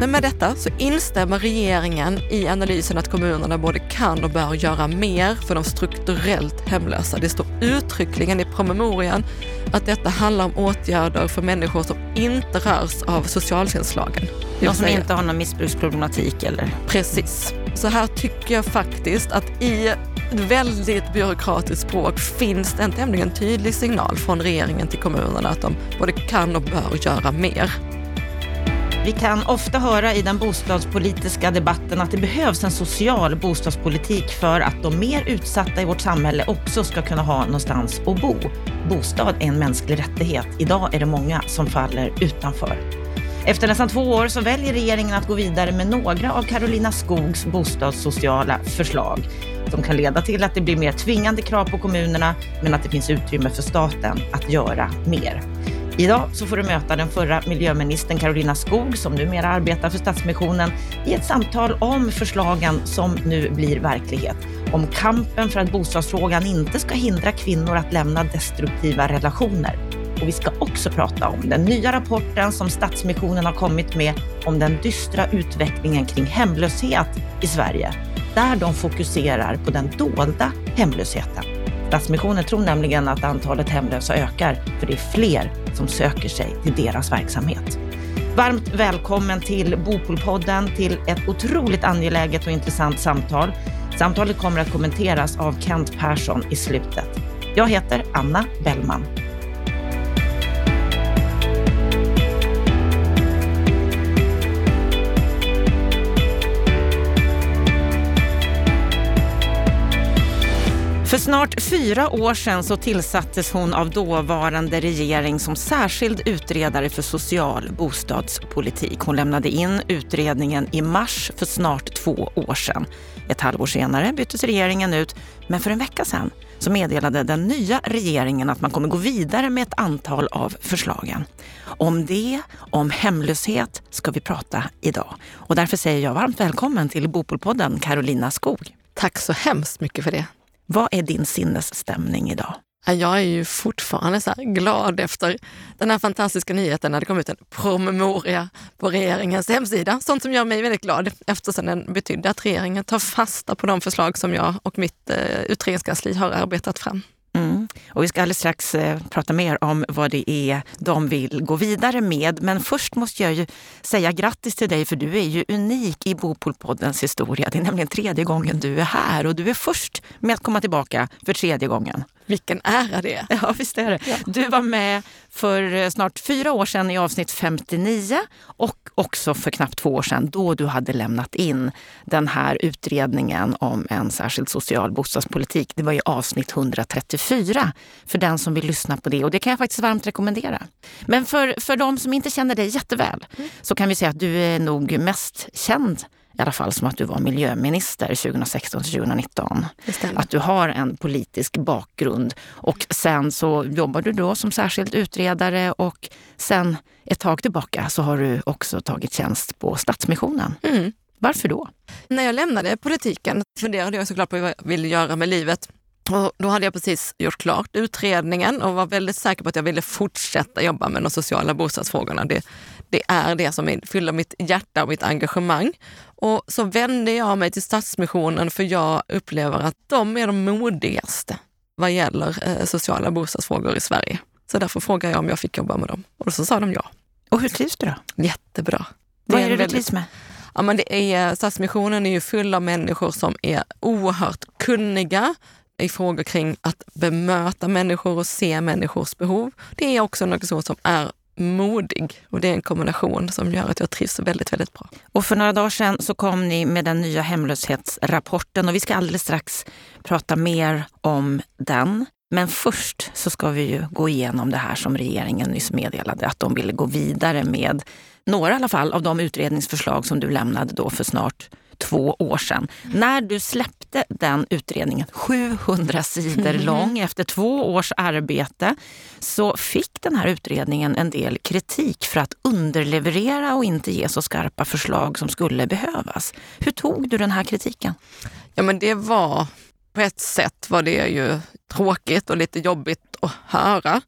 Men med detta så instämmer regeringen i analysen att kommunerna både kan och bör göra mer för de strukturellt hemlösa. Det står uttryckligen i promemorian att detta handlar om åtgärder för människor som inte rörs av socialtjänstlagen. De som inte har någon missbruksproblematik eller? Precis. Så här tycker jag faktiskt att i ett väldigt byråkratiskt språk finns det en tämligen tydlig signal från regeringen till kommunerna att de både kan och bör göra mer. Vi kan ofta höra i den bostadspolitiska debatten att det behövs en social bostadspolitik för att de mer utsatta i vårt samhälle också ska kunna ha någonstans att bo. Bostad är en mänsklig rättighet. Idag är det många som faller utanför. Efter nästan två år så väljer regeringen att gå vidare med några av Carolina Skogs bostadssociala förslag som kan leda till att det blir mer tvingande krav på kommunerna, men att det finns utrymme för staten att göra mer. Idag så får du möta den förra miljöministern Carolina Skog som numera arbetar för Stadsmissionen i ett samtal om förslagen som nu blir verklighet. Om kampen för att bostadsfrågan inte ska hindra kvinnor att lämna destruktiva relationer. Och vi ska också prata om den nya rapporten som Stadsmissionen har kommit med om den dystra utvecklingen kring hemlöshet i Sverige, där de fokuserar på den dolda hemlösheten. Stadsmissionen tror nämligen att antalet hemlösa ökar, för det är fler som söker sig till deras verksamhet. Varmt välkommen till Bopolpodden, till ett otroligt angeläget och intressant samtal. Samtalet kommer att kommenteras av Kent Persson i slutet. Jag heter Anna Bellman. Snart fyra år sedan så tillsattes hon av dåvarande regering som särskild utredare för social bostadspolitik. Hon lämnade in utredningen i mars för snart två år sedan. Ett halvår senare byttes regeringen ut, men för en vecka sedan så meddelade den nya regeringen att man kommer gå vidare med ett antal av förslagen. Om det, om hemlöshet, ska vi prata idag. Och därför säger jag varmt välkommen till Bopolpodden, Carolina Skog. Tack så hemskt mycket för det. Vad är din sinnesstämning idag? Jag är ju fortfarande så glad efter den här fantastiska nyheten när det kom ut en promemoria på regeringens hemsida. Sånt som gör mig väldigt glad eftersom den betydde att regeringen tar fasta på de förslag som jag och mitt eh, utredningskansli har arbetat fram. Mm. Och vi ska alldeles strax eh, prata mer om vad det är de vill gå vidare med. Men först måste jag ju säga grattis till dig för du är ju unik i Bopolpoddens historia. Det är nämligen tredje gången du är här och du är först med att komma tillbaka för tredje gången. Vilken ära det är! Ja, visst är det. Ja. Du var med för eh, snart fyra år sedan i avsnitt 59 och också för knappt två år sedan då du hade lämnat in den här utredningen om en särskild social bostadspolitik. Det var i avsnitt 134 för den som vill lyssna på det och det kan jag faktiskt varmt rekommendera. Men för, för de som inte känner dig jätteväl mm. så kan vi säga att du är nog mest känd i alla fall som att du var miljöminister 2016 till 2019. Att du har en politisk bakgrund. Och sen så jobbar du då som särskild utredare och sen ett tag tillbaka så har du också tagit tjänst på Stadsmissionen. Mm. Varför då? När jag lämnade politiken funderade jag såklart på vad jag ville göra med livet. Och då hade jag precis gjort klart utredningen och var väldigt säker på att jag ville fortsätta jobba med de sociala bostadsfrågorna. Det, det är det som fyller mitt hjärta och mitt engagemang. Och så vände jag mig till Stadsmissionen för jag upplever att de är de modigaste vad gäller eh, sociala bostadsfrågor i Sverige. Så därför frågade jag om jag fick jobba med dem och så sa de ja. Och hur trivs du då? Jättebra. Vad är det du trivs med? Ja, men det är, Stadsmissionen är ju full av människor som är oerhört kunniga i frågor kring att bemöta människor och se människors behov. Det är också något som är modig och det är en kombination som gör att jag trivs väldigt, väldigt bra. Och för några dagar sedan så kom ni med den nya hemlöshetsrapporten och vi ska alldeles strax prata mer om den. Men först så ska vi ju gå igenom det här som regeringen nyss meddelade att de ville gå vidare med några i alla fall av de utredningsförslag som du lämnade då för snart två år sedan. När du släppte den utredningen, 700 sidor mm. lång, efter två års arbete, så fick den här utredningen en del kritik för att underleverera och inte ge så skarpa förslag som skulle behövas. Hur tog du den här kritiken? Ja, men det var på ett sätt var det ju tråkigt och lite jobbigt att höra.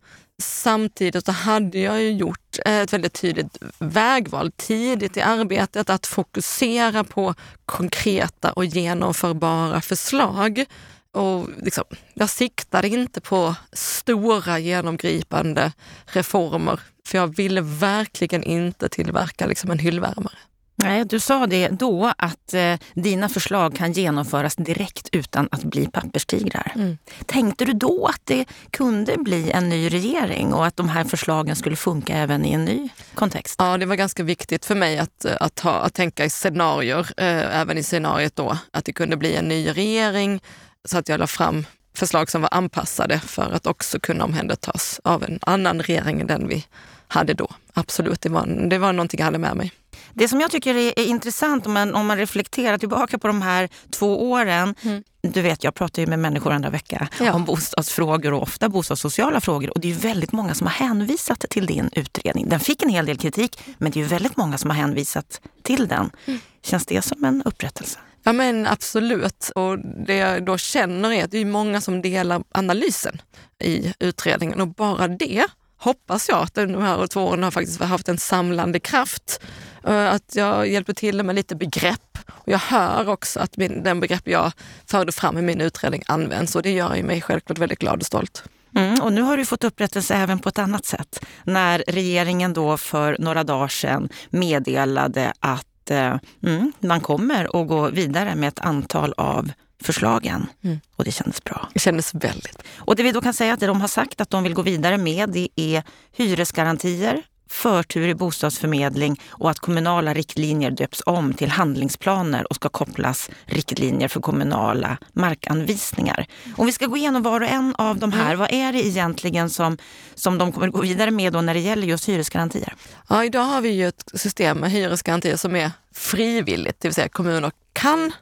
Samtidigt så hade jag ju gjort Eh, ett väldigt tydligt vägval tidigt i arbetet att fokusera på konkreta och genomförbara förslag. Och liksom, jag siktade inte på stora genomgripande reformer för jag ville verkligen inte tillverka liksom en hyllvärmare. Nej, du sa det då att eh, dina förslag kan genomföras direkt utan att bli papperstigrar. Mm. Tänkte du då att det kunde bli en ny regering och att de här förslagen skulle funka även i en ny kontext? Ja, det var ganska viktigt för mig att, att, ha, att tänka i scenarier, eh, även i scenariet då, att det kunde bli en ny regering så att jag la fram förslag som var anpassade för att också kunna omhändertas av en annan regering än den vi hade då. Absolut, det var, det var någonting jag hade med mig. Det som jag tycker är, är intressant om man, om man reflekterar tillbaka på de här två åren. Mm. Du vet, jag pratar ju med människor andra vecka ja. om bostadsfrågor och ofta bostadssociala frågor. Och det är väldigt många som har hänvisat till din utredning. Den fick en hel del kritik, men det är väldigt många som har hänvisat till den. Mm. Känns det som en upprättelse? Ja men absolut. Och det jag då känner är att det är många som delar analysen i utredningen och bara det hoppas jag att de här två åren har faktiskt haft en samlande kraft. Eh, att jag hjälper till med lite begrepp. Och jag hör också att min, den begrepp jag förde fram i min utredning används och det gör ju mig självklart väldigt glad och stolt. Mm, och nu har du fått upprättelse även på ett annat sätt. När regeringen då för några dagar sedan meddelade att eh, mm, man kommer att gå vidare med ett antal av förslagen. Mm. Och det kändes bra. Det kändes väldigt. Och det vi då kan säga att de har sagt att de vill gå vidare med det är hyresgarantier, förtur i bostadsförmedling och att kommunala riktlinjer döps om till handlingsplaner och ska kopplas riktlinjer för kommunala markanvisningar. Om vi ska gå igenom var och en av de här, mm. vad är det egentligen som, som de kommer gå vidare med då när det gäller just hyresgarantier? Ja, idag har vi ju ett system med hyresgarantier som är frivilligt, det vill säga kommuner kan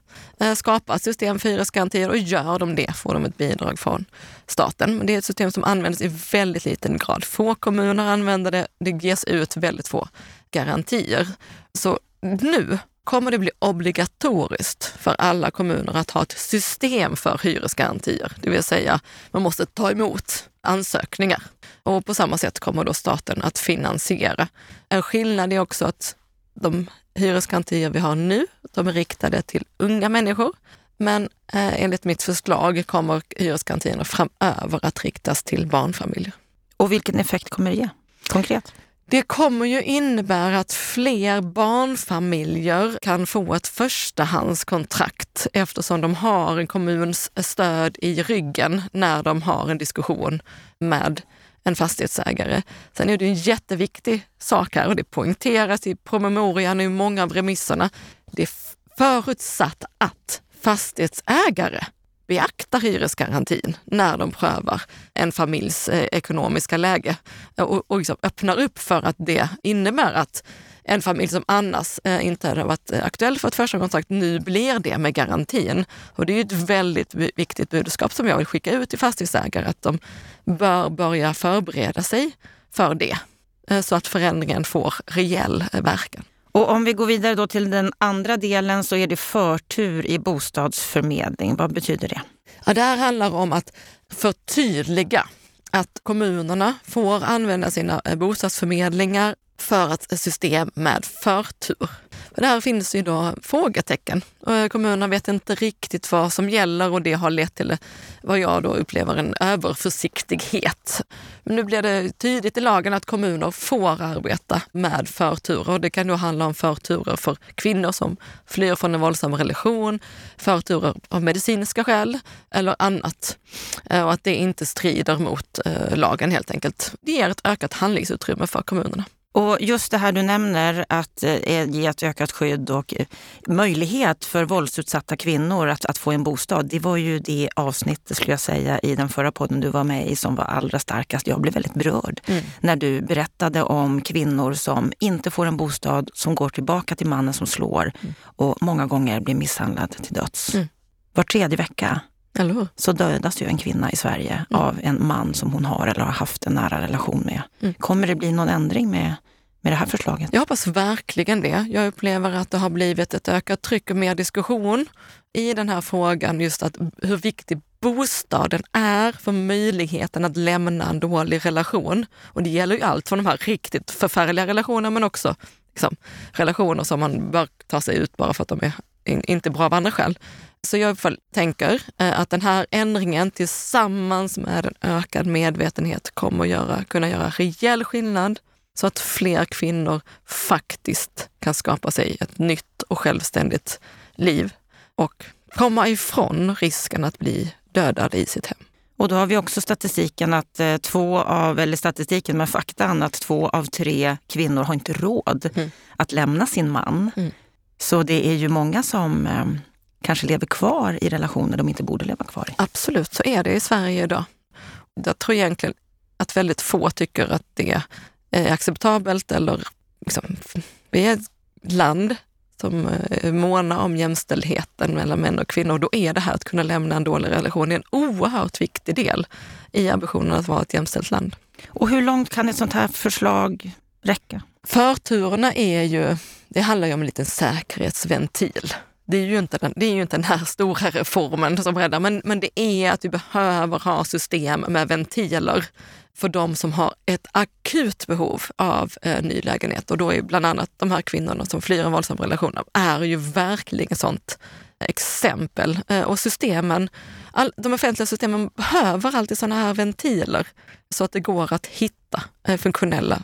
eh, skapa ett system för hyresgarantier och gör de det får de ett bidrag från staten. Men det är ett system som används i väldigt liten grad. Få kommuner använder det, det ges ut väldigt få garantier. Så nu kommer det bli obligatoriskt för alla kommuner att ha ett system för hyresgarantier. Det vill säga, man måste ta emot ansökningar. Och på samma sätt kommer då staten att finansiera. En skillnad är också att de hyresgarantier vi har nu, de är riktade till unga människor. Men eh, enligt mitt förslag kommer hyresgarantierna framöver att riktas till barnfamiljer. Och vilken effekt kommer det ge konkret? Det kommer ju innebära att fler barnfamiljer kan få ett förstahandskontrakt eftersom de har en kommuns stöd i ryggen när de har en diskussion med en fastighetsägare. Sen är det en jätteviktig sak här och det poängteras i promemorian och i många av remisserna. Det är förutsatt att fastighetsägare beaktar hyresgarantin när de prövar en familjs eh, ekonomiska läge eh, och, och liksom öppnar upp för att det innebär att en familj som annars eh, inte hade varit aktuell för ett första kontrakt, nu blir det med garantin. Och det är ett väldigt viktigt budskap som jag vill skicka ut till fastighetsägare, att de bör börja förbereda sig för det, så att förändringen får reell verkan. Och om vi går vidare då till den andra delen så är det förtur i bostadsförmedling. Vad betyder det? Ja, det här handlar om att förtydliga att kommunerna får använda sina eh, bostadsförmedlingar för ett system med förtur. Där finns ju då frågetecken. Kommunerna vet inte riktigt vad som gäller och det har lett till vad jag då upplever en överförsiktighet. Men nu blir det tydligt i lagen att kommuner får arbeta med förturer och det kan då handla om förturer för kvinnor som flyr från en våldsam relation, förturer av medicinska skäl eller annat. Eh, och att det inte strider mot eh, lagen helt enkelt. Det ger ett ökat handlingsutrymme för kommunerna. Och just det här du nämner, att eh, ge ett ökat skydd och eh, möjlighet för våldsutsatta kvinnor att, att få en bostad. Det var ju det avsnittet, skulle jag säga, i den förra podden du var med i som var allra starkast. Jag blev väldigt berörd mm. när du berättade om kvinnor som inte får en bostad, som går tillbaka till mannen som slår mm. och många gånger blir misshandlad till döds. Mm. Var tredje vecka eller så dödas ju en kvinna i Sverige mm. av en man som hon har eller har haft en nära relation med. Mm. Kommer det bli någon ändring med, med det här förslaget? Jag hoppas verkligen det. Jag upplever att det har blivit ett ökat tryck och mer diskussion i den här frågan, just att hur viktig bostaden är för möjligheten att lämna en dålig relation. Och det gäller ju allt från de här riktigt förfärliga relationerna men också liksom, relationer som man bör ta sig ut bara för att de är inte bra av andra skäl. Så jag tänker eh, att den här ändringen tillsammans med en ökad medvetenhet kommer att göra, kunna göra rejäl skillnad så att fler kvinnor faktiskt kan skapa sig ett nytt och självständigt liv och komma ifrån risken att bli dödad i sitt hem. Och då har vi också statistiken att eh, två av, eller statistiken med faktan att två av tre kvinnor har inte råd mm. att lämna sin man. Mm. Så det är ju många som eh, kanske lever kvar i relationer de inte borde leva kvar i. Absolut, så är det i Sverige idag. Jag tror egentligen att väldigt få tycker att det är acceptabelt eller liksom, vi är ett land som eh, månar om jämställdheten mellan män och kvinnor. Då är det här att kunna lämna en dålig relation en oerhört viktig del i ambitionen att vara ett jämställt land. Och hur långt kan ett sånt här förslag räcka? Förturerna är ju, det handlar ju om en liten säkerhetsventil. Det är ju inte den, det är ju inte den här stora reformen som räddar, men, men det är att vi behöver ha system med ventiler för de som har ett akut behov av eh, ny lägenhet. Och då är bland annat de här kvinnorna som flyr en våldsam relation är ju verkligen ett sånt exempel. Eh, och systemen, all, de offentliga systemen behöver alltid sådana här ventiler så att det går att hitta eh, funktionella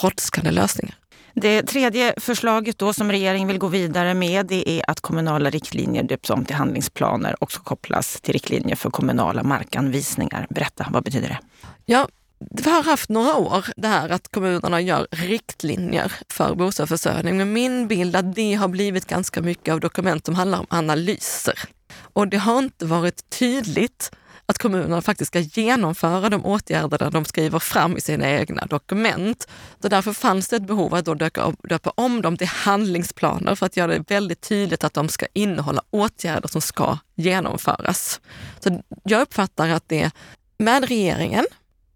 brådskande lösningar. Det tredje förslaget då som regeringen vill gå vidare med det är att kommunala riktlinjer döps om till handlingsplaner och ska kopplas till riktlinjer för kommunala markanvisningar. Berätta, vad betyder det? Ja, vi har haft några år det här att kommunerna gör riktlinjer för bostadsförsörjning. Men min bild är att det har blivit ganska mycket av dokument som handlar om analyser. Och det har inte varit tydligt att kommunerna faktiskt ska genomföra de åtgärder de skriver fram i sina egna dokument. Så därför fanns det ett behov att då döpa, döpa om dem till handlingsplaner för att göra det väldigt tydligt att de ska innehålla åtgärder som ska genomföras. Så jag uppfattar att det med regeringen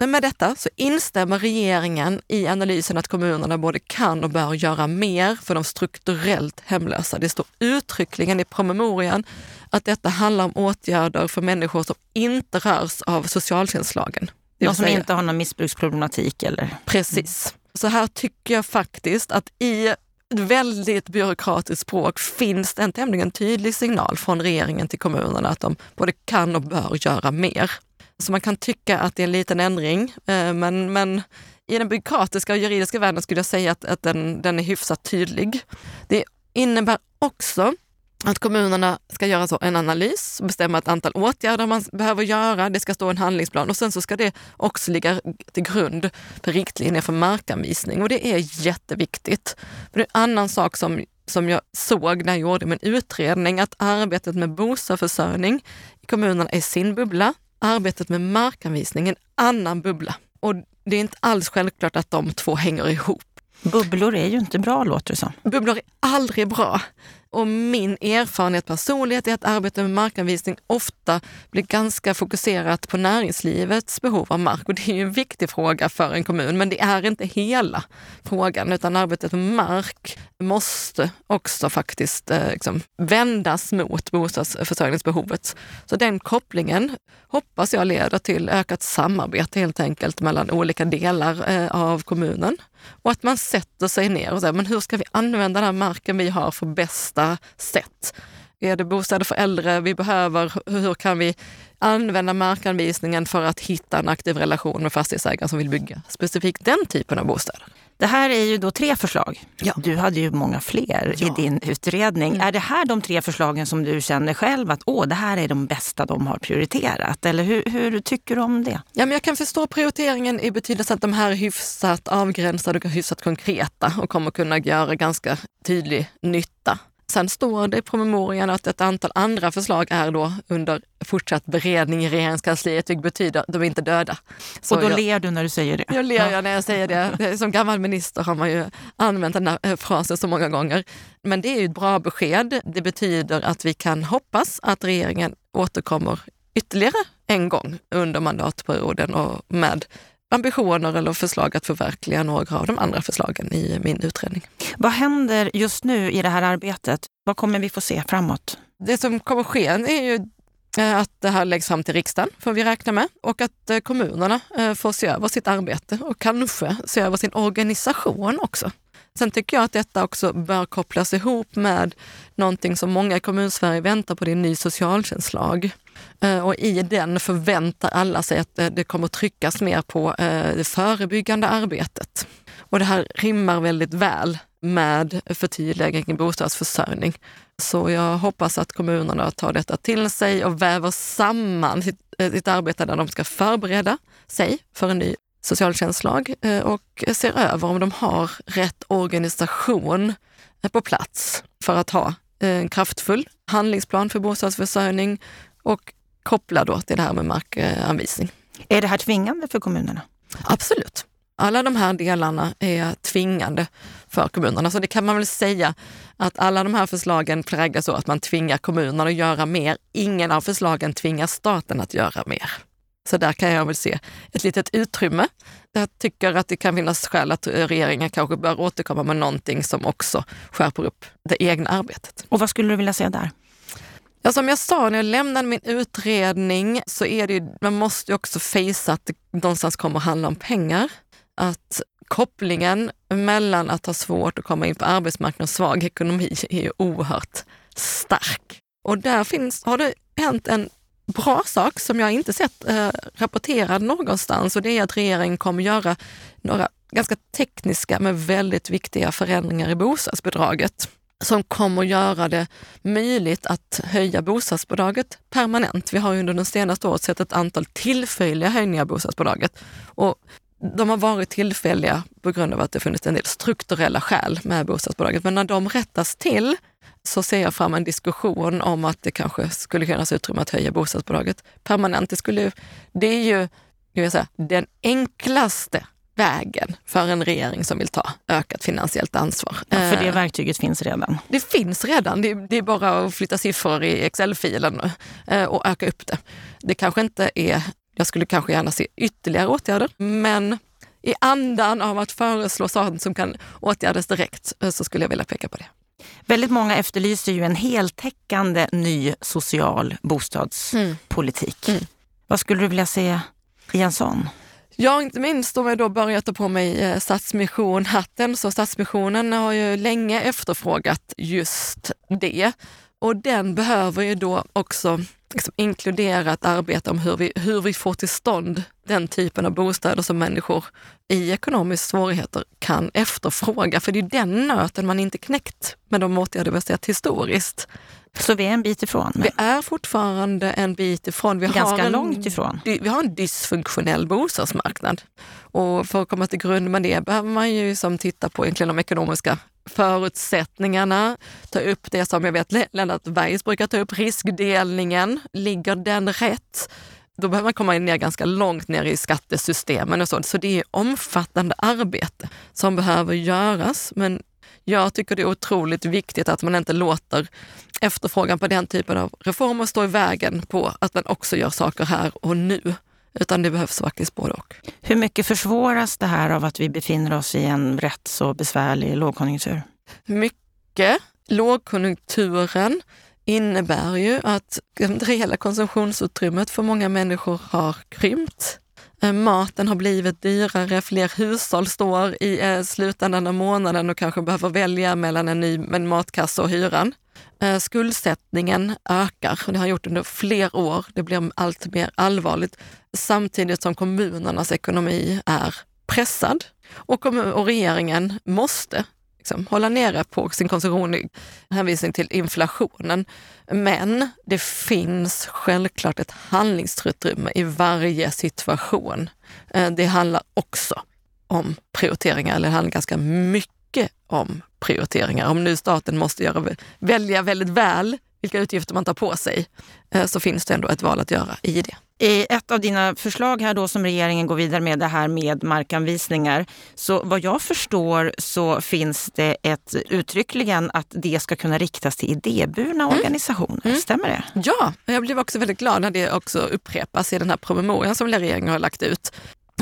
men med detta så instämmer regeringen i analysen att kommunerna både kan och bör göra mer för de strukturellt hemlösa. Det står uttryckligen i promemorian att detta handlar om åtgärder för människor som inte rörs av socialtjänstlagen. De som säga. inte har någon missbruksproblematik eller? Precis. Så här tycker jag faktiskt att i ett väldigt byråkratiskt språk finns det en tämligen tydlig signal från regeringen till kommunerna att de både kan och bör göra mer. Så man kan tycka att det är en liten ändring, eh, men, men i den byråkratiska och juridiska världen skulle jag säga att, att den, den är hyfsat tydlig. Det innebär också att kommunerna ska göra så en analys, bestämma ett antal åtgärder man behöver göra. Det ska stå en handlingsplan och sen så ska det också ligga till grund för riktlinjer för markanvisning och det är jätteviktigt. För det är en annan sak som, som jag såg när jag gjorde min utredning, att arbetet med bostadsförsörjning i kommunerna är sin bubbla arbetet med markanvisning en annan bubbla. Och det är inte alls självklart att de två hänger ihop. Bubblor är ju inte bra låter det som. Bubblor är aldrig bra. Och min erfarenhet personligt är att arbete med markanvisning ofta blir ganska fokuserat på näringslivets behov av mark. Och det är ju en viktig fråga för en kommun, men det är inte hela frågan, utan arbetet med mark måste också faktiskt eh, liksom, vändas mot bostadsförsörjningsbehovet. Så den kopplingen hoppas jag leder till ökat samarbete helt enkelt mellan olika delar eh, av kommunen. Och att man sätter sig ner och säger, men hur ska vi använda den här marken vi har för bästa sätt? Är det bostäder för äldre vi behöver? Hur kan vi använda markanvisningen för att hitta en aktiv relation med fastighetsägare som vill bygga specifikt den typen av bostäder? Det här är ju då tre förslag. Ja. Du hade ju många fler ja. i din utredning. Mm. Är det här de tre förslagen som du känner själv att åh, det här är de bästa de har prioriterat? Eller hur, hur tycker du om det? Ja, men jag kan förstå prioriteringen i betydelse att de här är hyfsat avgränsade och hyfsat konkreta och kommer kunna göra ganska tydlig nytta. Sen står det i promemorian att ett antal andra förslag är då under fortsatt beredning i regeringskansliet, vilket betyder att de är inte döda. Så och då jag, ler du när du säger det? Jag ler ja. när jag säger det. Som gammal minister har man ju använt den här eh, frasen så många gånger. Men det är ju ett bra besked. Det betyder att vi kan hoppas att regeringen återkommer ytterligare en gång under mandatperioden och med ambitioner eller förslag att förverkliga några av de andra förslagen i min utredning. Vad händer just nu i det här arbetet? Vad kommer vi få se framåt? Det som kommer ske är ju eh, att det här läggs fram till riksdagen, får vi räkna med, och att eh, kommunerna får se över sitt arbete och kanske se över sin organisation också. Sen tycker jag att detta också bör kopplas ihop med någonting som många i kommunsverige väntar på, det är en ny socialtjänstlag. Eh, och i den förväntar alla sig att eh, det kommer tryckas mer på eh, det förebyggande arbetet. Och det här rimmar väldigt väl med förtydligande kring bostadsförsörjning. Så jag hoppas att kommunerna tar detta till sig och väver samman sitt, sitt arbete där de ska förbereda sig för en ny socialtjänstlag och ser över om de har rätt organisation på plats för att ha en kraftfull handlingsplan för bostadsförsörjning och koppla då till det här med markanvisning. Är det här tvingande för kommunerna? Absolut. Alla de här delarna är tvingande för kommunerna. Så det kan man väl säga att alla de här förslagen präglas så att man tvingar kommunerna att göra mer. Ingen av förslagen tvingar staten att göra mer. Så där kan jag väl se ett litet utrymme. Jag tycker att det kan finnas skäl att regeringen kanske bör återkomma med någonting som också skärper upp det egna arbetet. Och vad skulle du vilja se där? Ja, som jag sa när jag lämnade min utredning så är det ju, man måste ju också fejsa att det någonstans kommer att handla om pengar att kopplingen mellan att ha svårt att komma in på arbetsmarknaden och svag ekonomi är ju oerhört stark. Och där finns, har det hänt en bra sak som jag inte sett eh, rapporterad någonstans och det är att regeringen kommer göra några ganska tekniska men väldigt viktiga förändringar i bostadsbidraget som kommer göra det möjligt att höja bostadsbidraget permanent. Vi har under de senaste året sett ett antal tillfälliga höjningar av bostadsbidraget och de har varit tillfälliga på grund av att det funnits en del strukturella skäl med bostadsbidraget. Men när de rättas till så ser jag fram en diskussion om att det kanske skulle finnas utrymme att höja bostadsbidraget permanent. Det, skulle, det är ju jag säga, den enklaste vägen för en regering som vill ta ökat finansiellt ansvar. Ja, för det eh, verktyget finns redan? Det finns redan. Det, det är bara att flytta siffror i Excel-filen eh, och öka upp det. Det kanske inte är jag skulle kanske gärna se ytterligare åtgärder, men i andan av att föreslå sånt som kan åtgärdas direkt eh, så skulle jag vilja peka på det. Väldigt många efterlyser ju en heltäckande ny social bostadspolitik. Mm. Mm. Vad skulle du vilja se i en sån? Ja, inte minst om jag då börjar ta på mig eh, Stadsmission-hatten. Så Stadsmissionen har ju länge efterfrågat just det. Och den behöver ju då också liksom inkludera ett arbete om hur vi, hur vi får till stånd den typen av bostäder som människor i ekonomiska svårigheter kan efterfråga. För det är den nöten man inte knäckt med de åtgärder vi har sett historiskt. Så vi är en bit ifrån? Vi är fortfarande en bit ifrån. Vi Ganska har en, långt ifrån? Vi har en dysfunktionell bostadsmarknad. Och för att komma till grund med det behöver man ju som titta på egentligen de ekonomiska förutsättningarna, ta upp det som jag vet Lennart Weiss brukar ta upp, riskdelningen. Ligger den rätt? Då behöver man komma ner ganska långt ner i skattesystemen och sånt. Så det är omfattande arbete som behöver göras. Men jag tycker det är otroligt viktigt att man inte låter efterfrågan på den typen av reformer stå i vägen på att man också gör saker här och nu. Utan det behövs faktiskt både och. Hur mycket försvåras det här av att vi befinner oss i en rätt så besvärlig lågkonjunktur? Mycket. Lågkonjunkturen innebär ju att det reella konsumtionsutrymmet för många människor har krympt. Eh, maten har blivit dyrare, fler hushåll står i eh, slutändan av månaden och kanske behöver välja mellan en ny en matkasse och hyran. Eh, skuldsättningen ökar och det har gjort under fler år. Det blir allt mer allvarligt samtidigt som kommunernas ekonomi är pressad och, och regeringen måste liksom, hålla nere på sin konsumtion i hänvisning till inflationen. Men det finns självklart ett handlingsutrymme i varje situation. Eh, det handlar också om prioriteringar, eller det handlar ganska mycket om prioriteringar. Om nu staten måste göra, välja väldigt väl vilka utgifter man tar på sig, eh, så finns det ändå ett val att göra i det. I ett av dina förslag här då som regeringen går vidare med, det här med markanvisningar. Så vad jag förstår så finns det ett uttryckligen att det ska kunna riktas till idéburna mm. organisationer. Mm. Stämmer det? Ja, jag blev också väldigt glad när det också upprepas i den här promemorian som regeringen har lagt ut.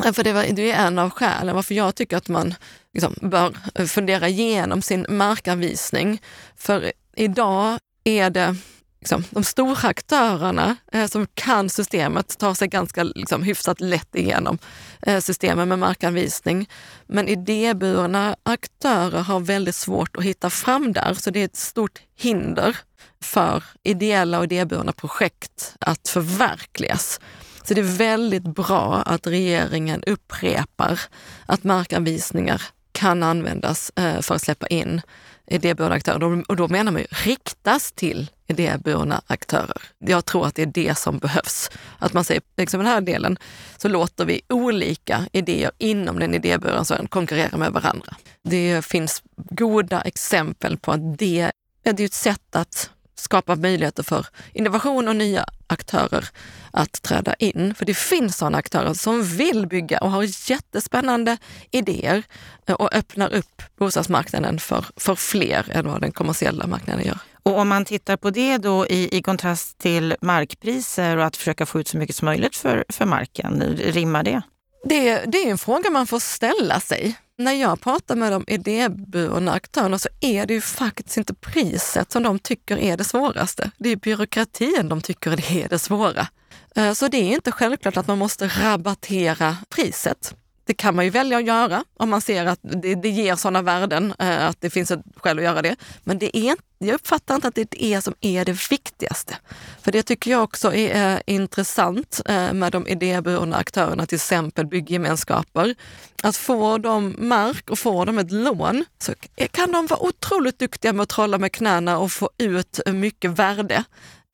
För det, var, det är en av skälen varför jag tycker att man liksom bör eh, fundera igenom sin markanvisning. För idag är det liksom, de stora aktörerna eh, som kan systemet tar sig ganska liksom, hyfsat lätt igenom eh, systemen med markanvisning. Men idéburna aktörer har väldigt svårt att hitta fram där, så det är ett stort hinder för ideella och idéburna projekt att förverkligas. Så det är väldigt bra att regeringen upprepar att markanvisningar kan användas eh, för att släppa in idéburna aktörer. Och då menar man ju riktas till idéburna aktörer. Jag tror att det är det som behövs. Att man säger, liksom den här delen, så låter vi olika idéer inom den idéburna sfären konkurrera med varandra. Det finns goda exempel på att det, det är ett sätt att skapa möjligheter för innovation och nya aktörer att träda in. För det finns sådana aktörer som vill bygga och har jättespännande idéer eh, och öppnar upp bostadsmarknaden för, för fler än vad den kommersiella marknaden gör. Och om man tittar på det då i, i kontrast till markpriser och att försöka få ut så mycket som möjligt för, för marken, rimmar det? Det? Det är en fråga man får ställa sig. När jag pratar med de idéburna aktörerna så är det ju faktiskt inte priset som de tycker är det svåraste. Det är byråkratin de tycker är det svåra. Eh, så det är inte självklart att man måste rabattera priset. Det kan man ju välja att göra om man ser att det, det ger sådana värden eh, att det finns ett skäl att göra det. Men det är, jag uppfattar inte att det är det som är det viktigaste. För det tycker jag också är eh, intressant eh, med de idéburna aktörerna, till exempel bygggemenskaper. Att få dem mark och få dem ett lån så kan de vara otroligt duktiga med att trolla med knäna och få ut mycket värde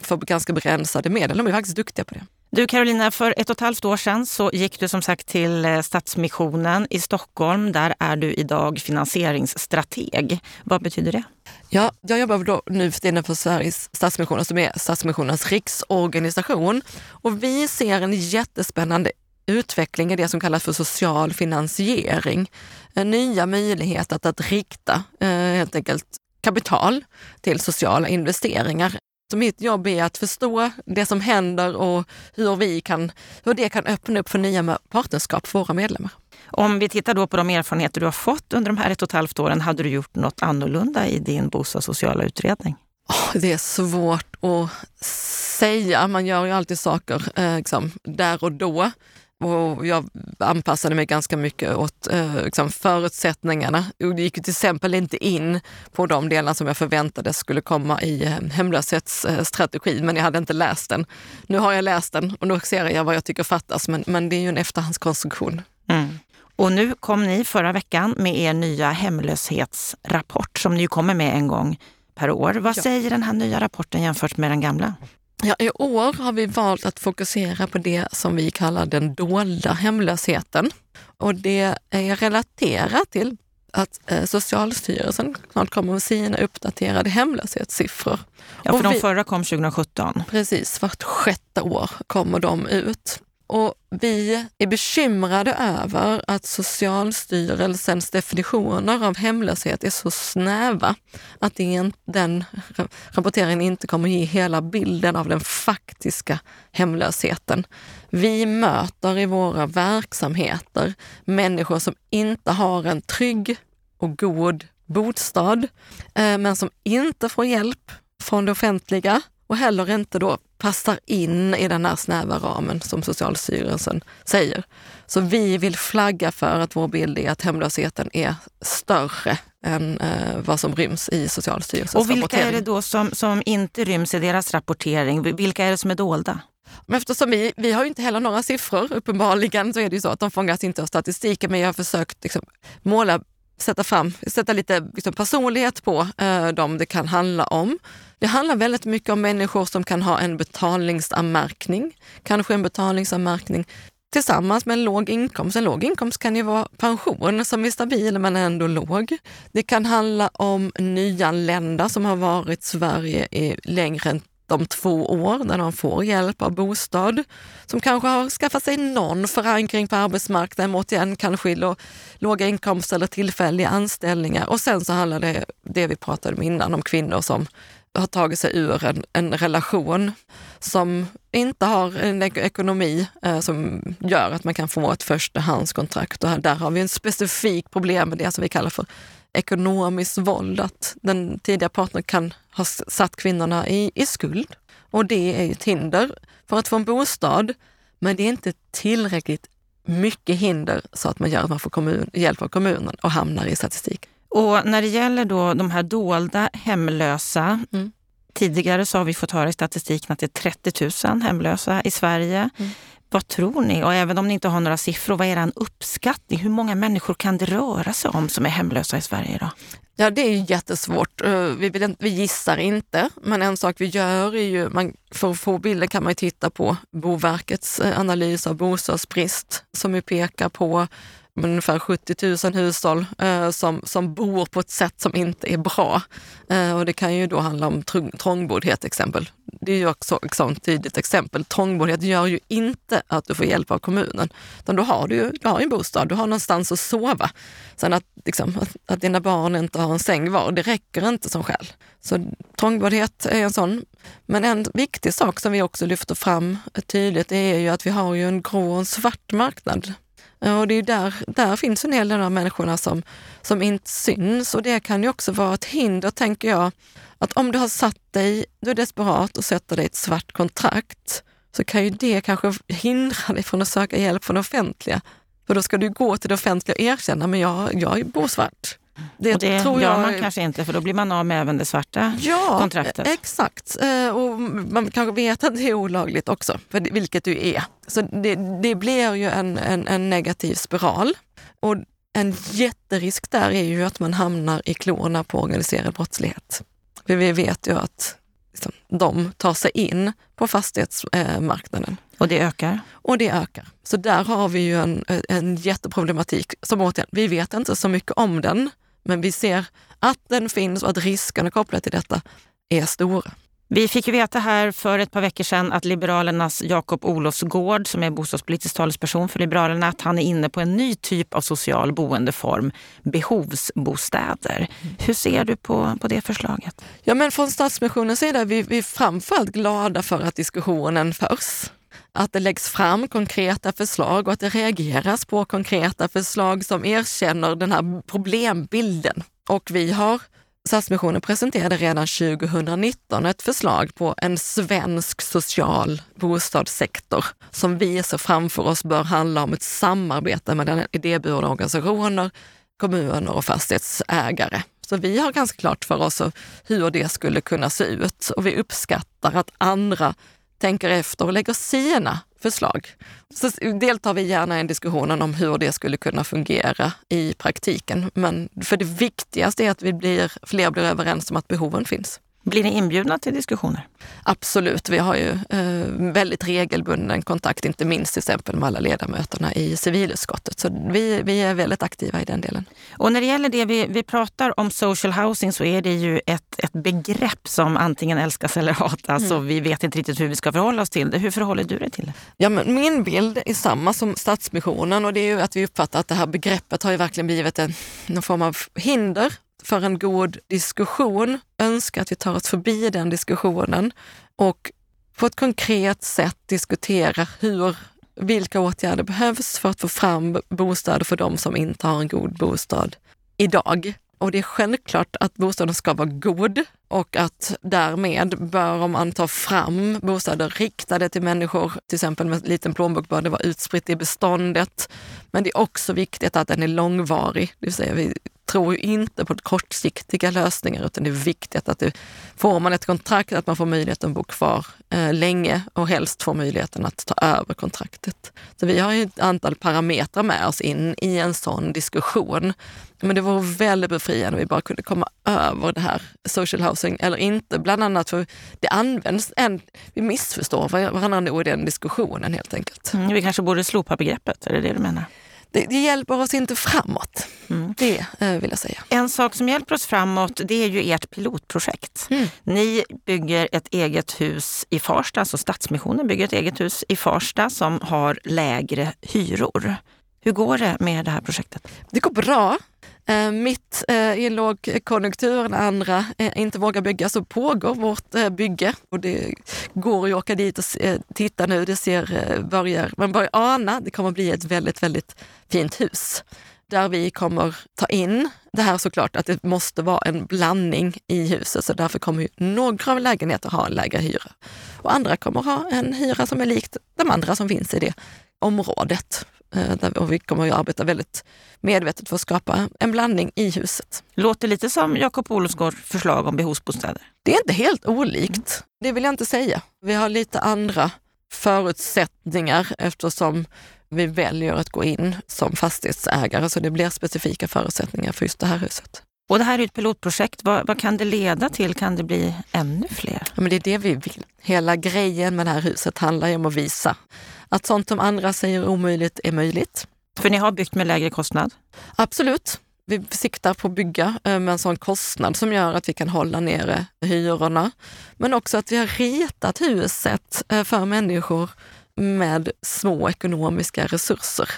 för ganska begränsade medel. De är faktiskt duktiga på det. Du Carolina, för ett och ett halvt år sedan så gick du som sagt till eh, Stadsmissionen i Stockholm. Där är du idag finansieringsstrateg. Vad betyder det? Ja, jag jobbar då nu för tiden för Sveriges Stadsmissioner som är Stadsmissionens riksorganisation. Och vi ser en jättespännande utveckling i det som kallas för social finansiering. Eh, nya möjligheter att, att rikta eh, helt enkelt kapital till sociala investeringar. Så mitt jobb är att förstå det som händer och hur, vi kan, hur det kan öppna upp för nya partnerskap för våra medlemmar. Om vi tittar då på de erfarenheter du har fått under de här ett och ett halvt åren, hade du gjort något annorlunda i din bostadssociala utredning? Oh, det är svårt att säga. Man gör ju alltid saker eh, liksom, där och då. Och jag anpassade mig ganska mycket åt eh, liksom förutsättningarna. Jag gick till exempel inte in på de delar som jag förväntade skulle komma i eh, hemlöshetsstrategin, men jag hade inte läst den. Nu har jag läst den och då ser jag vad jag tycker fattas, men, men det är ju en efterhandskonstruktion. Mm. Och nu kom ni förra veckan med er nya hemlöshetsrapport som ni kommer med en gång per år. Vad ja. säger den här nya rapporten jämfört med den gamla? Ja, I år har vi valt att fokusera på det som vi kallar den dolda hemlösheten. Och det är relaterat till att eh, Socialstyrelsen snart kommer med sina uppdaterade hemlöshetssiffror. Ja, för vi, de förra kom 2017. Precis, vart sjätte år kommer de ut. Och vi är bekymrade över att Socialstyrelsens definitioner av hemlöshet är så snäva att den rapporteringen inte kommer ge hela bilden av den faktiska hemlösheten. Vi möter i våra verksamheter människor som inte har en trygg och god bostad, eh, men som inte får hjälp från det offentliga och heller inte då passar in i den här snäva ramen som Socialstyrelsen säger. Så vi vill flagga för att vår bild är att hemlösheten är större än eh, vad som ryms i Socialstyrelsens rapportering. Och vilka är det då som, som inte ryms i deras rapportering? Vilka är det som är dolda? Men eftersom vi, vi har ju inte heller några siffror, uppenbarligen så är det ju så att de fångas inte av statistiken, men jag har försökt liksom, måla sätta fram, sätta lite liksom, personlighet på eh, dem det kan handla om. Det handlar väldigt mycket om människor som kan ha en betalningsanmärkning, kanske en betalningsanmärkning tillsammans med en låg inkomst. En låg inkomst kan ju vara pension som är stabil men ändå låg. Det kan handla om nyanlända som har varit i Sverige i längre än de två år där de får hjälp av bostad, som kanske har skaffat sig någon förankring på arbetsmarknaden, återigen kanske låga inkomster eller tillfälliga anställningar. Och sen så handlar det, det vi pratade om innan, om kvinnor som har tagit sig ur en, en relation som inte har en ekonomi eh, som gör att man kan få ett förstahandskontrakt. Och där har vi en specifik problem med det som vi kallar för ekonomiskt våld, att den tidiga partnern kan ha satt kvinnorna i, i skuld. Och det är ett hinder för att få en bostad, men det är inte tillräckligt mycket hinder så att man gör att man får kommun, hjälp av kommunen och hamnar i statistik. Och när det gäller då de här dolda hemlösa, mm. tidigare så har vi fått höra i statistiken att det är 30 000 hemlösa i Sverige. Mm. Vad tror ni? Och även om ni inte har några siffror, vad är er uppskattning? Hur många människor kan det röra sig om som är hemlösa i Sverige idag? Ja, det är jättesvårt. Eh, vi, vill, vi gissar inte, men en sak vi gör är ju, man, för att få bilden kan man titta på Boverkets eh, analys av bostadsbrist som ju pekar på ungefär 70 000 hushåll eh, som, som bor på ett sätt som inte är bra. Eh, och det kan ju då handla om trångboddhet till exempel. Det är ju också ett sånt tydligt exempel. Trångboddhet gör ju inte att du får hjälp av kommunen. Utan då har du ju du har en bostad, du har någonstans att sova. Sen att, liksom, att, att dina barn inte har en säng var, det räcker inte som skäl. Så trångboddhet är en sån. Men en viktig sak som vi också lyfter fram tydligt är ju att vi har ju en grå och en svart marknad och det är där, där finns en hel del av människorna som, som inte syns och det kan ju också vara ett hinder, tänker jag. Att om du har satt dig, du är desperat och sätter dig ett svart kontrakt, så kan ju det kanske hindra dig från att söka hjälp från det offentliga. För då ska du gå till det offentliga och erkänna, men jag, jag bor svart. Det, och det tror gör jag... man kanske inte för då blir man av med även det svarta ja, kontraktet. exakt. Eh, och man kanske vet att det är olagligt också, för vilket det är. Så det, det blir ju en, en, en, negativ spiral. Och en jätterisk där är ju att man hamnar i klorna på organiserad brottslighet. För vi vet ju att liksom, de tar sig in på fastighetsmarknaden. Och det ökar? Och det ökar. Så där har vi ju en, en jätteproblematik. Som återigen, vi vet inte så mycket om den, men vi ser att den finns och att riskerna kopplade till detta är stora. Vi fick veta här för ett par veckor sedan att Liberalernas Jakob Olofsgård, som är bostadspolitisk talesperson för Liberalerna, att han är inne på en ny typ av social boendeform, behovsbostäder. Hur ser du på, på det förslaget? Ja, men från Stadsmissionens sida är vi, vi är framförallt glada för att diskussionen förs att det läggs fram konkreta förslag och att det reageras på konkreta förslag som erkänner den här problembilden. Och vi har Stadsmissionen presenterade redan 2019 ett förslag på en svensk social bostadssektor som vi ser framför oss bör handla om ett samarbete mellan idéburna organisationer, kommuner och fastighetsägare. Så vi har ganska klart för oss hur det skulle kunna se ut och vi uppskattar att andra tänker efter och lägger sina förslag. Så deltar vi gärna i diskussionen om hur det skulle kunna fungera i praktiken. Men för det viktigaste är att vi blir, fler blir överens om att behoven finns. Blir ni inbjudna till diskussioner? Absolut. Vi har ju eh, väldigt regelbunden kontakt, inte minst till exempel med alla ledamöterna i civilutskottet. Så vi, vi är väldigt aktiva i den delen. Och när det gäller det vi, vi pratar om social housing så är det ju ett, ett begrepp som antingen älskas eller hatas mm. och vi vet inte riktigt hur vi ska förhålla oss till det. Hur förhåller du dig till det? Ja, men min bild är samma som Stadsmissionen och det är ju att vi uppfattar att det här begreppet har ju verkligen blivit en, någon form av hinder för en god diskussion, önskar att vi tar oss förbi den diskussionen och på ett konkret sätt diskutera hur, vilka åtgärder behövs för att få fram bostäder för de som inte har en god bostad idag. Och det är självklart att bostaden ska vara god och att därmed bör man ta fram bostäder riktade till människor, till exempel med liten plånbok bör det vara utspritt i beståndet. Men det är också viktigt att den är långvarig, det vill säga vi tror ju inte på kortsiktiga lösningar utan det är viktigt att det, får man ett kontrakt att man får möjligheten att bo kvar eh, länge och helst får möjligheten att ta över kontraktet. Så vi har ju ett antal parametrar med oss in i en sån diskussion. Men det vore väldigt befriande om vi bara kunde komma över det här social housing eller inte. Bland annat för det används, en, vi missförstår varandra nog i den diskussionen helt enkelt. Mm, vi kanske borde slopa begreppet, är det det du menar? Det, det hjälper oss inte framåt. Mm. Det eh, vill jag säga. En sak som hjälper oss framåt det är ju ert pilotprojekt. Mm. Ni bygger ett eget hus i Farsta, alltså Stadsmissionen bygger ett eget hus i Farsta som har lägre hyror. Hur går det med det här projektet? Det går bra. Eh, mitt eh, i en lågkonjunktur när andra eh, inte vågar bygga så pågår vårt eh, bygge och det går att åka dit och se, eh, titta nu. Det ser, eh, börjar, man börjar ana, det kommer bli ett väldigt, väldigt fint hus där vi kommer ta in det här såklart att det måste vara en blandning i huset, så därför kommer ju några av lägenheter ha en lägre hyra. Och andra kommer ha en hyra som är likt de andra som finns i det området. Eh, och vi kommer att arbeta väldigt medvetet för att skapa en blandning i huset. Låter lite som Jakob Olofsgårds förslag om behovsbostäder. Det är inte helt olikt, det vill jag inte säga. Vi har lite andra förutsättningar eftersom vi väljer att gå in som fastighetsägare, så det blir specifika förutsättningar för just det här huset. Och det här är ett pilotprojekt. Vad, vad, kan det leda till? Kan det bli ännu fler? Ja, men det är det vi vill. Hela grejen med det här huset handlar ju om att visa att sånt som andra säger omöjligt är möjligt. För ni har byggt med lägre kostnad? Absolut. Vi siktar på att bygga eh, med en sån kostnad som gör att vi kan hålla nere hyrorna. Men också att vi har ritat huset eh, för människor med små ekonomiska resurser.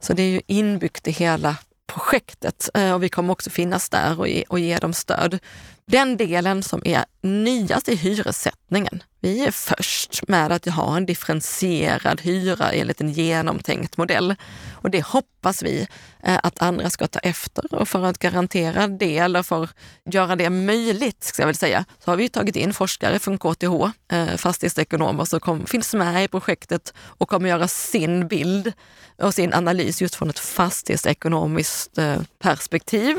Så det är ju inbyggt i hela projektet eh, och vi kommer också finnas där och ge, och ge dem stöd. Den delen som är nyast i hyressättningen. Vi är först med att ha en differentierad hyra enligt en genomtänkt modell. Och det hoppas vi eh, att andra ska ta efter. Och för att garantera det, eller för att göra det möjligt, ska jag väl säga, så har vi tagit in forskare från KTH, eh, fastighetsekonomer, som kom, finns med i projektet och kommer göra sin bild och sin analys just från ett fastighetsekonomiskt eh, perspektiv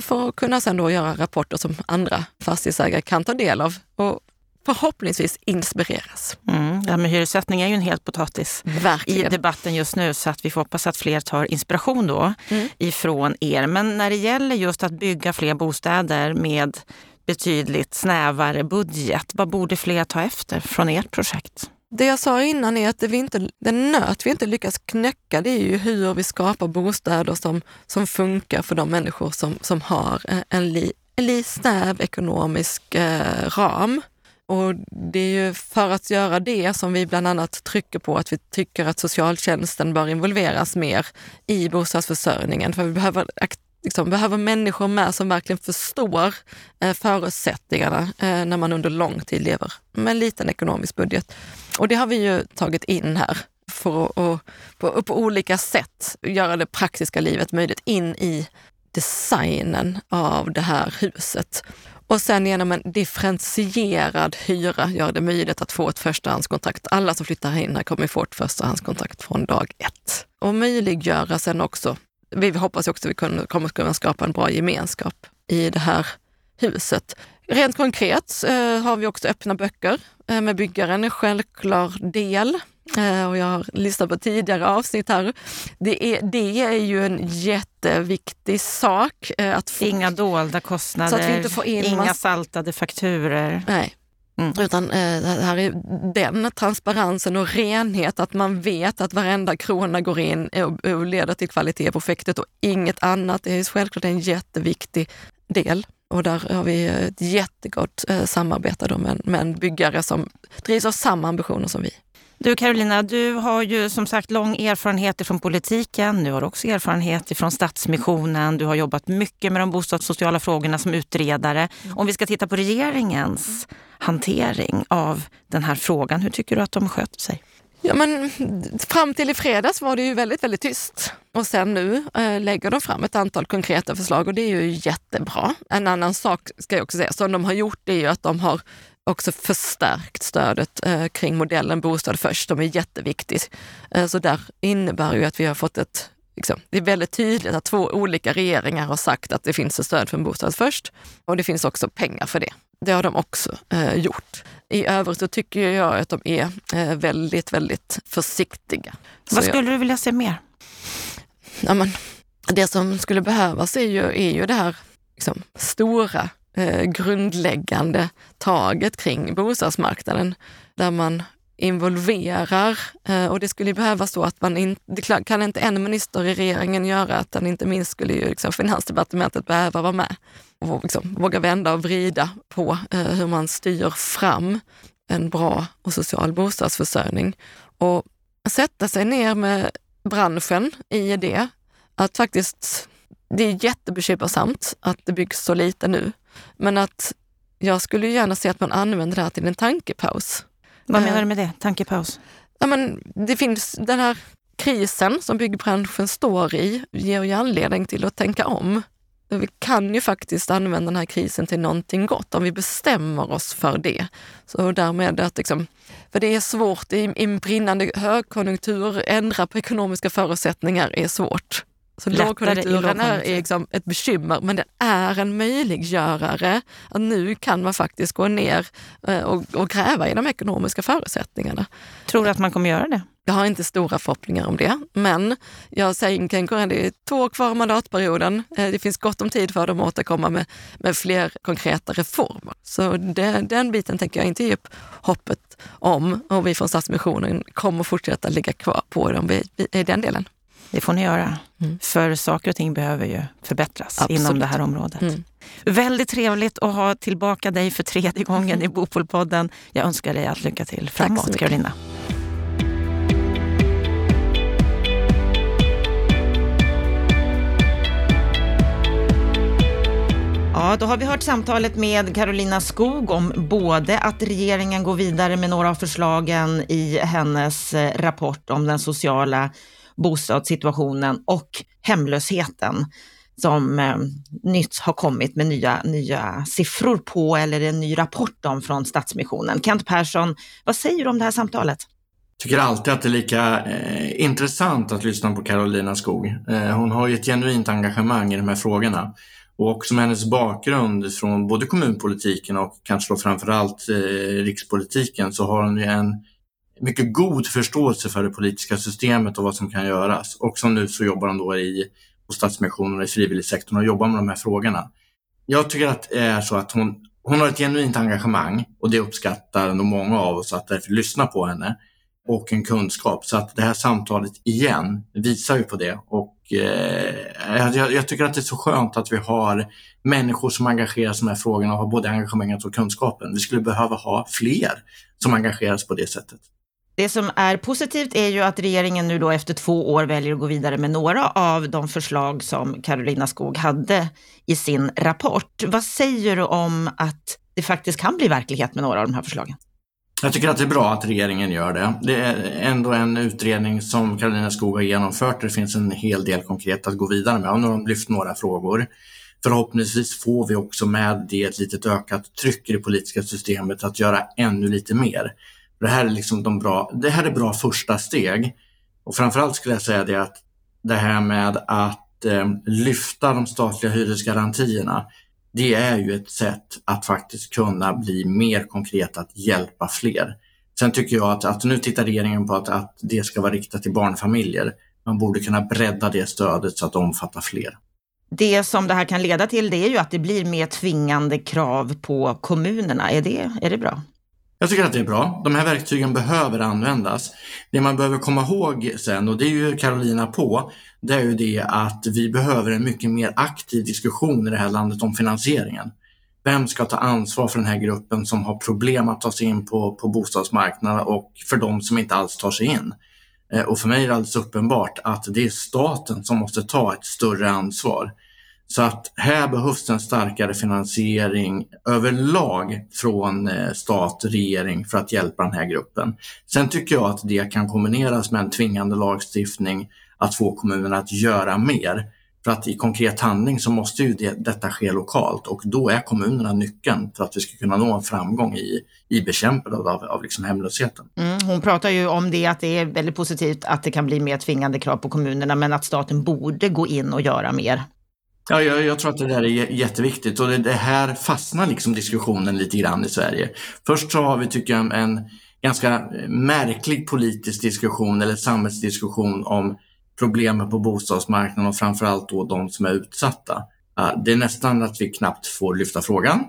för att kunna sen då göra rapporter som andra fastighetsägare kan ta del av och förhoppningsvis inspireras. Mm, ja, men hyressättning är ju en het potatis Verkligen. i debatten just nu så att vi får hoppas att fler tar inspiration då mm. ifrån er. Men när det gäller just att bygga fler bostäder med betydligt snävare budget, vad borde fler ta efter från ert projekt? Det jag sa innan är att det vi inte, den nöt vi inte lyckas knäcka, det är ju hur vi skapar bostäder som, som funkar för de människor som, som har en, li, en li snäv ekonomisk eh, ram. Och det är ju för att göra det som vi bland annat trycker på att vi tycker att socialtjänsten bör involveras mer i bostadsförsörjningen. För vi behöver, liksom, behöver människor med som verkligen förstår eh, förutsättningarna eh, när man under lång tid lever med en liten ekonomisk budget. Och det har vi ju tagit in här för att och, på, på olika sätt göra det praktiska livet möjligt in i designen av det här huset. Och sen genom en differentierad hyra gör det möjligt att få ett förstahandskontrakt. Alla som flyttar in här kommer få ett förstahandskontrakt från dag ett. Och möjliggöra sen också, vi hoppas också att vi kommer kunna skapa en bra gemenskap i det här huset. Rent konkret eh, har vi också öppna böcker eh, med byggaren, en självklar del. Eh, och jag har lyssnat på tidigare avsnitt här. Det är, det är ju en jätteviktig sak. Eh, att få, inga dolda kostnader, inga saltade fakturer. Nej. Mm. Utan eh, här är den transparensen och renhet, att man vet att varenda krona går in och, och leder till kvalitet i projektet och inget annat. Det är självklart en jätteviktig del. Och där har vi ett jättegott eh, samarbete med, med en byggare som drivs av samma ambitioner som vi. Du Carolina, du har ju som sagt lång erfarenhet från politiken. Du har också erfarenhet från Stadsmissionen. Du har jobbat mycket med de bostadssociala frågorna som utredare. Om vi ska titta på regeringens hantering av den här frågan, hur tycker du att de sköter sig? Ja, men fram till i fredags var det ju väldigt, väldigt tyst. Och sen nu äh, lägger de fram ett antal konkreta förslag och det är ju jättebra. En annan sak ska jag också säga, som de har gjort är ju att de har också förstärkt stödet eh, kring modellen Bostad först, som är jätteviktig. Eh, så där innebär ju att vi har fått ett Liksom, det är väldigt tydligt att två olika regeringar har sagt att det finns ett stöd för en bostad först och det finns också pengar för det. Det har de också eh, gjort. I övrigt så tycker jag att de är eh, väldigt, väldigt försiktiga. Vad så skulle jag, du vilja se mer? Ja, men, det som skulle behövas är ju, är ju det här liksom, stora eh, grundläggande taget kring bostadsmarknaden där man involverar eh, och det skulle behövas så att man inte, det kan inte en minister i regeringen göra, att den inte minst skulle ju liksom finansdepartementet behöva vara med och liksom våga vända och vrida på eh, hur man styr fram en bra och social bostadsförsörjning. Och sätta sig ner med branschen i det, att faktiskt, det är jättebekymmersamt att det byggs så lite nu. Men att jag skulle gärna se att man använder det här till en tankepaus. Vad menar du med det? Tankepaus? Ja, men det finns den här krisen som byggbranschen står i ger ju anledning till att tänka om. Vi kan ju faktiskt använda den här krisen till någonting gott om vi bestämmer oss för det. Så därmed att liksom, för det är svårt i en brinnande högkonjunktur, ändra på ekonomiska förutsättningar är svårt. Så lågkonjunkturen är liksom ett bekymmer, men den är en möjliggörare. Att nu kan man faktiskt gå ner eh, och, och gräva i de ekonomiska förutsättningarna. Tror du att man kommer göra det? Jag har inte stora förhoppningar om det, men jag tänker att det är två år kvar mandatperioden. Eh, det finns gott om tid för dem att återkomma med, med fler konkreta reformer. Så det, den biten tänker jag inte ge upp hoppet om och vi från Stadsmissionen kommer fortsätta ligga kvar på dem i den delen. Det får ni göra, mm. för saker och ting behöver ju förbättras Absolut. inom det här området. Mm. Väldigt trevligt att ha tillbaka dig för tredje gången i Bopolpodden. Jag önskar dig allt lycka till framåt, Carolina. Ja, då har vi hört samtalet med Carolina Skog om både att regeringen går vidare med några av förslagen i hennes eh, rapport om den sociala bostadssituationen och hemlösheten som eh, nyss har kommit med nya, nya siffror på eller en ny rapport om från Stadsmissionen. Kent Persson, vad säger du om det här samtalet? Jag tycker alltid att det är lika eh, intressant att lyssna på Carolina Skog. Eh, hon har ju ett genuint engagemang i de här frågorna. Och också med hennes bakgrund från både kommunpolitiken och kanske då framförallt eh, rikspolitiken så har hon ju en mycket god förståelse för det politiska systemet och vad som kan göras. Och som nu så jobbar hon då i, på Stadsmissionen och i frivilligsektorn och jobbar med de här frågorna. Jag tycker att det är så att hon, hon har ett genuint engagemang och det uppskattar nog många av oss att därför lyssna på henne och en kunskap. Så att det här samtalet igen visar ju på det och eh, jag, jag, tycker att det är så skönt att vi har människor som engagerar sig i de här frågorna och har både engagemanget och kunskapen. Vi skulle behöva ha fler som engageras på det sättet. Det som är positivt är ju att regeringen nu då efter två år väljer att gå vidare med några av de förslag som Karolina Skog hade i sin rapport. Vad säger du om att det faktiskt kan bli verklighet med några av de här förslagen? Jag tycker att det är bra att regeringen gör det. Det är ändå en utredning som Karolina Skog har genomfört. Det finns en hel del konkret att gå vidare med. Och nu har de lyft några frågor. Förhoppningsvis får vi också med det ett litet ökat tryck i det politiska systemet att göra ännu lite mer. Det här är liksom de bra, det här är bra första steg. Och framförallt skulle jag säga det att det här med att eh, lyfta de statliga hyresgarantierna, det är ju ett sätt att faktiskt kunna bli mer konkret, att hjälpa fler. Sen tycker jag att, att nu tittar regeringen på att, att det ska vara riktat till barnfamiljer. Man borde kunna bredda det stödet så att det omfattar fler. Det som det här kan leda till det är ju att det blir mer tvingande krav på kommunerna. Är det, är det bra? Jag tycker att det är bra. De här verktygen behöver användas. Det man behöver komma ihåg sen, och det är ju Carolina på, det är ju det att vi behöver en mycket mer aktiv diskussion i det här landet om finansieringen. Vem ska ta ansvar för den här gruppen som har problem att ta sig in på, på bostadsmarknaden och för de som inte alls tar sig in? Eh, och för mig är det alldeles uppenbart att det är staten som måste ta ett större ansvar. Så att här behövs en starkare finansiering överlag från eh, stat, regering för att hjälpa den här gruppen. Sen tycker jag att det kan kombineras med en tvingande lagstiftning att få kommunerna att göra mer. För att i konkret handling så måste ju det, detta ske lokalt och då är kommunerna nyckeln för att vi ska kunna nå en framgång i, i bekämpandet av, av liksom hemlösheten. Mm, hon pratar ju om det, att det är väldigt positivt att det kan bli mer tvingande krav på kommunerna, men att staten borde gå in och göra mer. Ja, jag, jag, tror att det där är jätteviktigt och det, det, här fastnar liksom diskussionen lite grann i Sverige. Först så har vi, tycker jag, en ganska eh, märklig politisk diskussion eller samhällsdiskussion om problemen på bostadsmarknaden och framförallt då de som är utsatta. Det är nästan att vi knappt får lyfta frågan.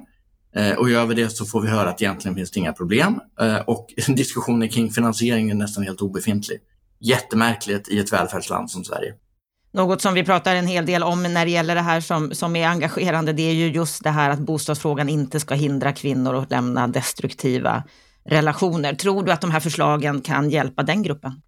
Eh, och gör vi det så får vi höra att egentligen finns det inga problem eh, och diskussionen kring finansiering är nästan helt obefintlig. Jättemärkligt i ett välfärdsland som Sverige. Något som vi pratar en hel del om när det gäller det här som, som är engagerande, det är ju just det här att bostadsfrågan inte ska hindra kvinnor att lämna destruktiva relationer. Tror du att de här förslagen kan hjälpa den gruppen?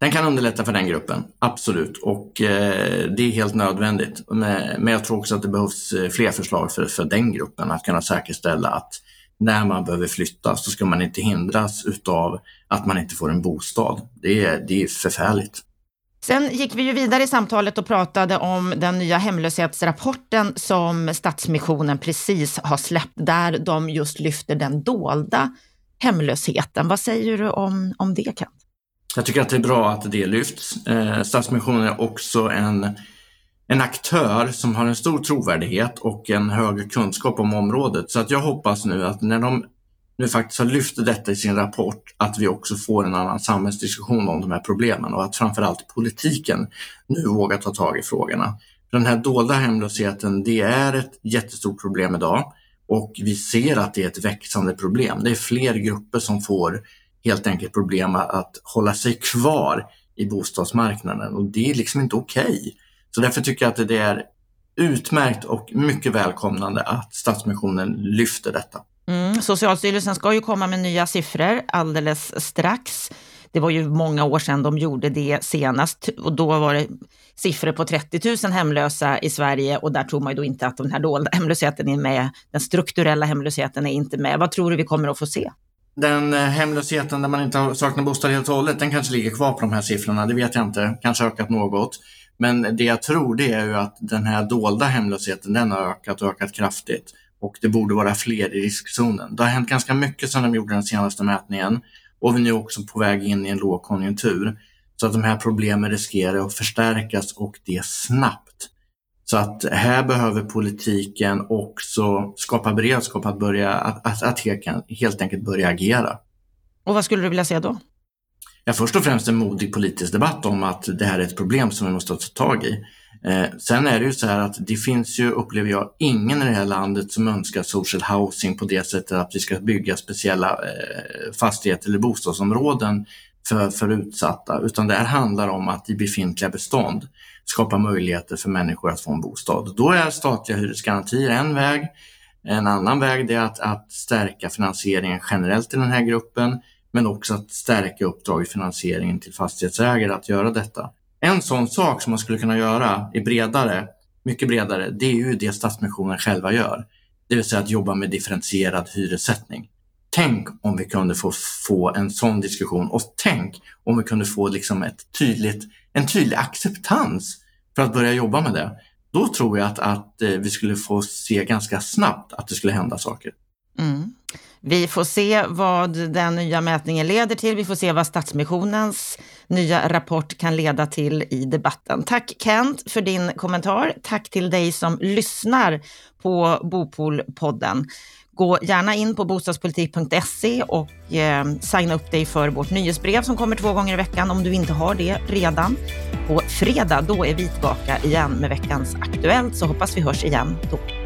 Den kan underlätta för den gruppen, absolut. Och eh, det är helt nödvändigt. Men, men jag tror också att det behövs eh, fler förslag för, för den gruppen att kunna säkerställa att när man behöver flytta så ska man inte hindras utav att man inte får en bostad. Det är, det är förfärligt. Sen gick vi ju vidare i samtalet och pratade om den nya hemlöshetsrapporten som Stadsmissionen precis har släppt, där de just lyfter den dolda hemlösheten. Vad säger du om, om det, Kent? Jag tycker att det är bra att det lyfts. Eh, Stadsmissionen är också en, en aktör som har en stor trovärdighet och en hög kunskap om området. Så att jag hoppas nu att när de nu faktiskt har lyft detta i sin rapport, att vi också får en annan samhällsdiskussion om de här problemen och att framförallt politiken nu vågar ta tag i frågorna. Den här dolda hemlösheten, det är ett jättestort problem idag och vi ser att det är ett växande problem. Det är fler grupper som får helt enkelt problem att hålla sig kvar i bostadsmarknaden och det är liksom inte okej. Okay. Så därför tycker jag att det är utmärkt och mycket välkomnande att Stadsmissionen lyfter detta. Mm, Socialstyrelsen ska ju komma med nya siffror alldeles strax. Det var ju många år sedan de gjorde det senast och då var det siffror på 30 000 hemlösa i Sverige och där tror man ju då inte att den här dolda hemlösheten är med. Den strukturella hemlösheten är inte med. Vad tror du vi kommer att få se? Den eh, hemlösheten där man inte saknar bostad helt och hållet, den kanske ligger kvar på de här siffrorna. Det vet jag inte. Kanske ökat något. Men det jag tror det är ju att den här dolda hemlösheten, den har ökat och ökat kraftigt och det borde vara fler i riskzonen. Det har hänt ganska mycket sedan de gjorde den senaste mätningen och vi är nu också på väg in i en lågkonjunktur. Så att de här problemen riskerar att förstärkas och det snabbt. Så att här behöver politiken också skapa beredskap att, börja, att, att, att helt enkelt börja agera. Och vad skulle du vilja se då? Ja, först och främst en modig politisk debatt om att det här är ett problem som vi måste ta tag i. Eh, sen är det ju så här att det finns ju, upplever jag, ingen i det här landet som önskar social housing på det sättet att vi ska bygga speciella eh, fastigheter eller bostadsområden för, för utsatta, utan det här handlar om att i befintliga bestånd skapa möjligheter för människor att få en bostad. Då är statliga hyresgarantier en väg. En annan väg är att, att stärka finansieringen generellt i den här gruppen, men också att stärka uppdraget finansieringen till fastighetsägare att göra detta. En sån sak som man skulle kunna göra är bredare, mycket bredare, det är ju det Stadsmissionen själva gör. Det vill säga att jobba med differentierad hyressättning. Tänk om vi kunde få, få en sån diskussion och tänk om vi kunde få liksom ett tydligt, en tydlig acceptans för att börja jobba med det. Då tror jag att, att eh, vi skulle få se ganska snabbt att det skulle hända saker. Mm. Vi får se vad den nya mätningen leder till. Vi får se vad Stadsmissionens nya rapport kan leda till i debatten. Tack Kent för din kommentar. Tack till dig som lyssnar på Bopolpodden. Gå gärna in på bostadspolitik.se och eh, signa upp dig för vårt nyhetsbrev som kommer två gånger i veckan om du inte har det redan. På fredag, då är vi tillbaka igen med veckans Aktuellt, så hoppas vi hörs igen då.